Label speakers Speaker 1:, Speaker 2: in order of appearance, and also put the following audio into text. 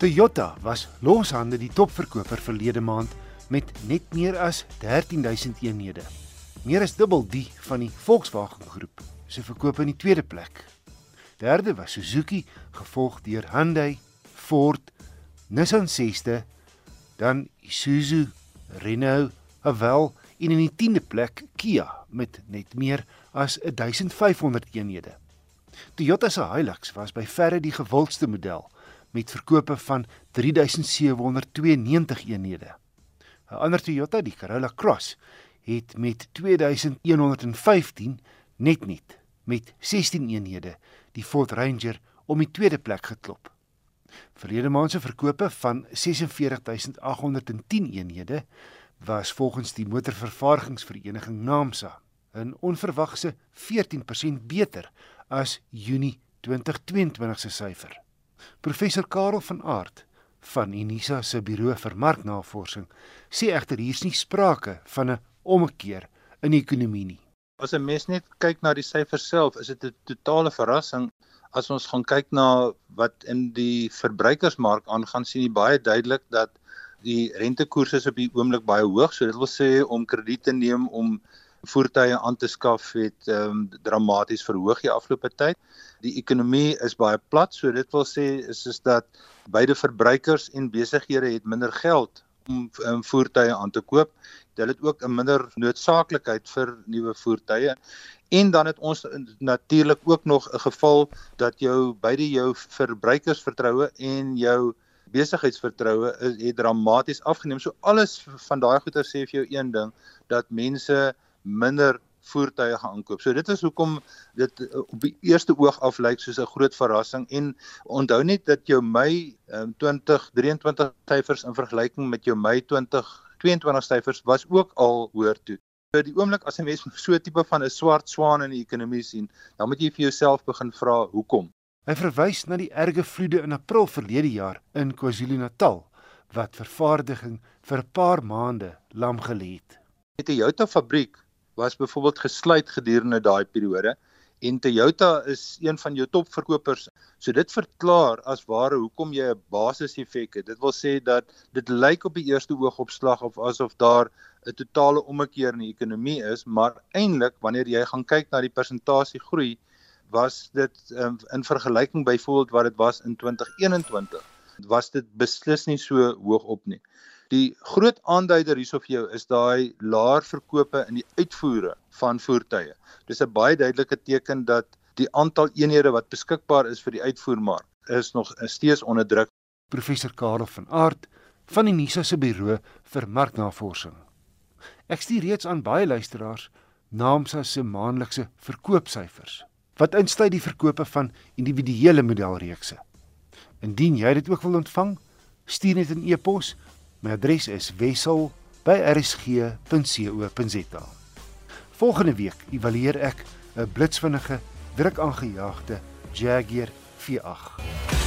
Speaker 1: Toyota was loshande die topverkoper verlede maand met net meer as 13000 eenhede. Meer as dubbel die van die Volkswagen groep se verkope in die tweede plek. Derde was Suzuki, gevolg deur Hyundai, Ford, Nissan 6de, dan Isuzu, Renault, Haval en in die 10de plek Kia met net meer as 1500 eenhede. Toyota se Hilux was by verre die gewildste model met verkope van 3792 eenhede. 'n Ander Toyota, die Corolla Cross, het met 2115 net net met 16 eenhede die Ford Ranger om die tweede plek geklop. Verlede maand se verkope van 46810 eenhede was volgens die motorvervaardigingsvereniging NAMSA 'n onverwagse 14% beter as Junie 2022 se syfer. Professor Karel van Aart van Unisa se Buro vir Marknavorsing sê egter hier's nie sprake van 'n ommekeer in die ekonomie nie.
Speaker 2: As 'n mens net kyk na die syfers self, is dit 'n totale verrassing. As ons gaan kyk na wat in die verbruikersmark aangaan, sien jy baie duidelik dat die rentekoerse is op die oomblik baie hoog. So dit wil sê om krediete neem om voertuie aan te skaf het ehm um, dramaties verhoog die afgelope tyd. Die ekonomie is baie plat, so dit wil sê is is dat beide verbruikers en besighede het minder geld om um, voertuie aan te koop. Hulle het ook 'n minder noodsaaklikheid vir nuwe voertuie. En dan het ons natuurlik ook nog 'n geval dat jou beide jou verbruikersvertroue en jou besigheidsvertroue het dramaties afgeneem. So alles van daai goeie sê vir jou een ding dat mense minder voertuie gaan aankoop. So dit is hoekom dit uh, op die eerste oog af lyk soos 'n groot verrassing en onthou net dat jou Mei um, 2023 syfers in vergelyking met jou Mei 2022 syfers was ook al hoër toe. So die oomblik as 'n mens so 'n tipe van 'n swart swaan in die ekonomie sien, dan moet jy vir jouself begin vra hoekom.
Speaker 1: Hy verwys na die erge vloede in April verlede jaar in KwaZulu-Natal wat vervaardiging vir 'n paar maande lam gelê het.
Speaker 2: Die Toyota fabriek was byvoorbeeld gesluit gedurende daai periode en Toyota is een van jou topverkopers. So dit verklaar as ware hoekom jy 'n basiseffek het. Dit wil sê dat dit lyk op die eerste oogopslag of asof daar 'n totale ommekeer in die ekonomie is, maar eintlik wanneer jy gaan kyk na die persentasie groei, was dit um, in vergelyking byvoorbeeld wat dit was in 2021, was dit beslis nie so hoog op nie. Die groot aanduider hierso vir jou is daai laer verkope in die uitvoere van voertuie. Dis 'n baie duidelike teken dat die aantal eenhede wat beskikbaar is vir die uitvoermark is nog steeds onder druk.
Speaker 1: Professor Karel van Aart van die Nisa se Buro vir Marknavorsing. Ek stuur reeds aan baie luisteraars Naamsa se maandelikse verkoopsyfers wat insluit die verkope van individuele modelreekse. Indien jy dit ook wil ontvang, stuur net 'n e-pos My adres is wissel@rsg.co.za. Volgende week evalueer ek 'n blitsvinnige, druk aangejaagde Jaguar V8.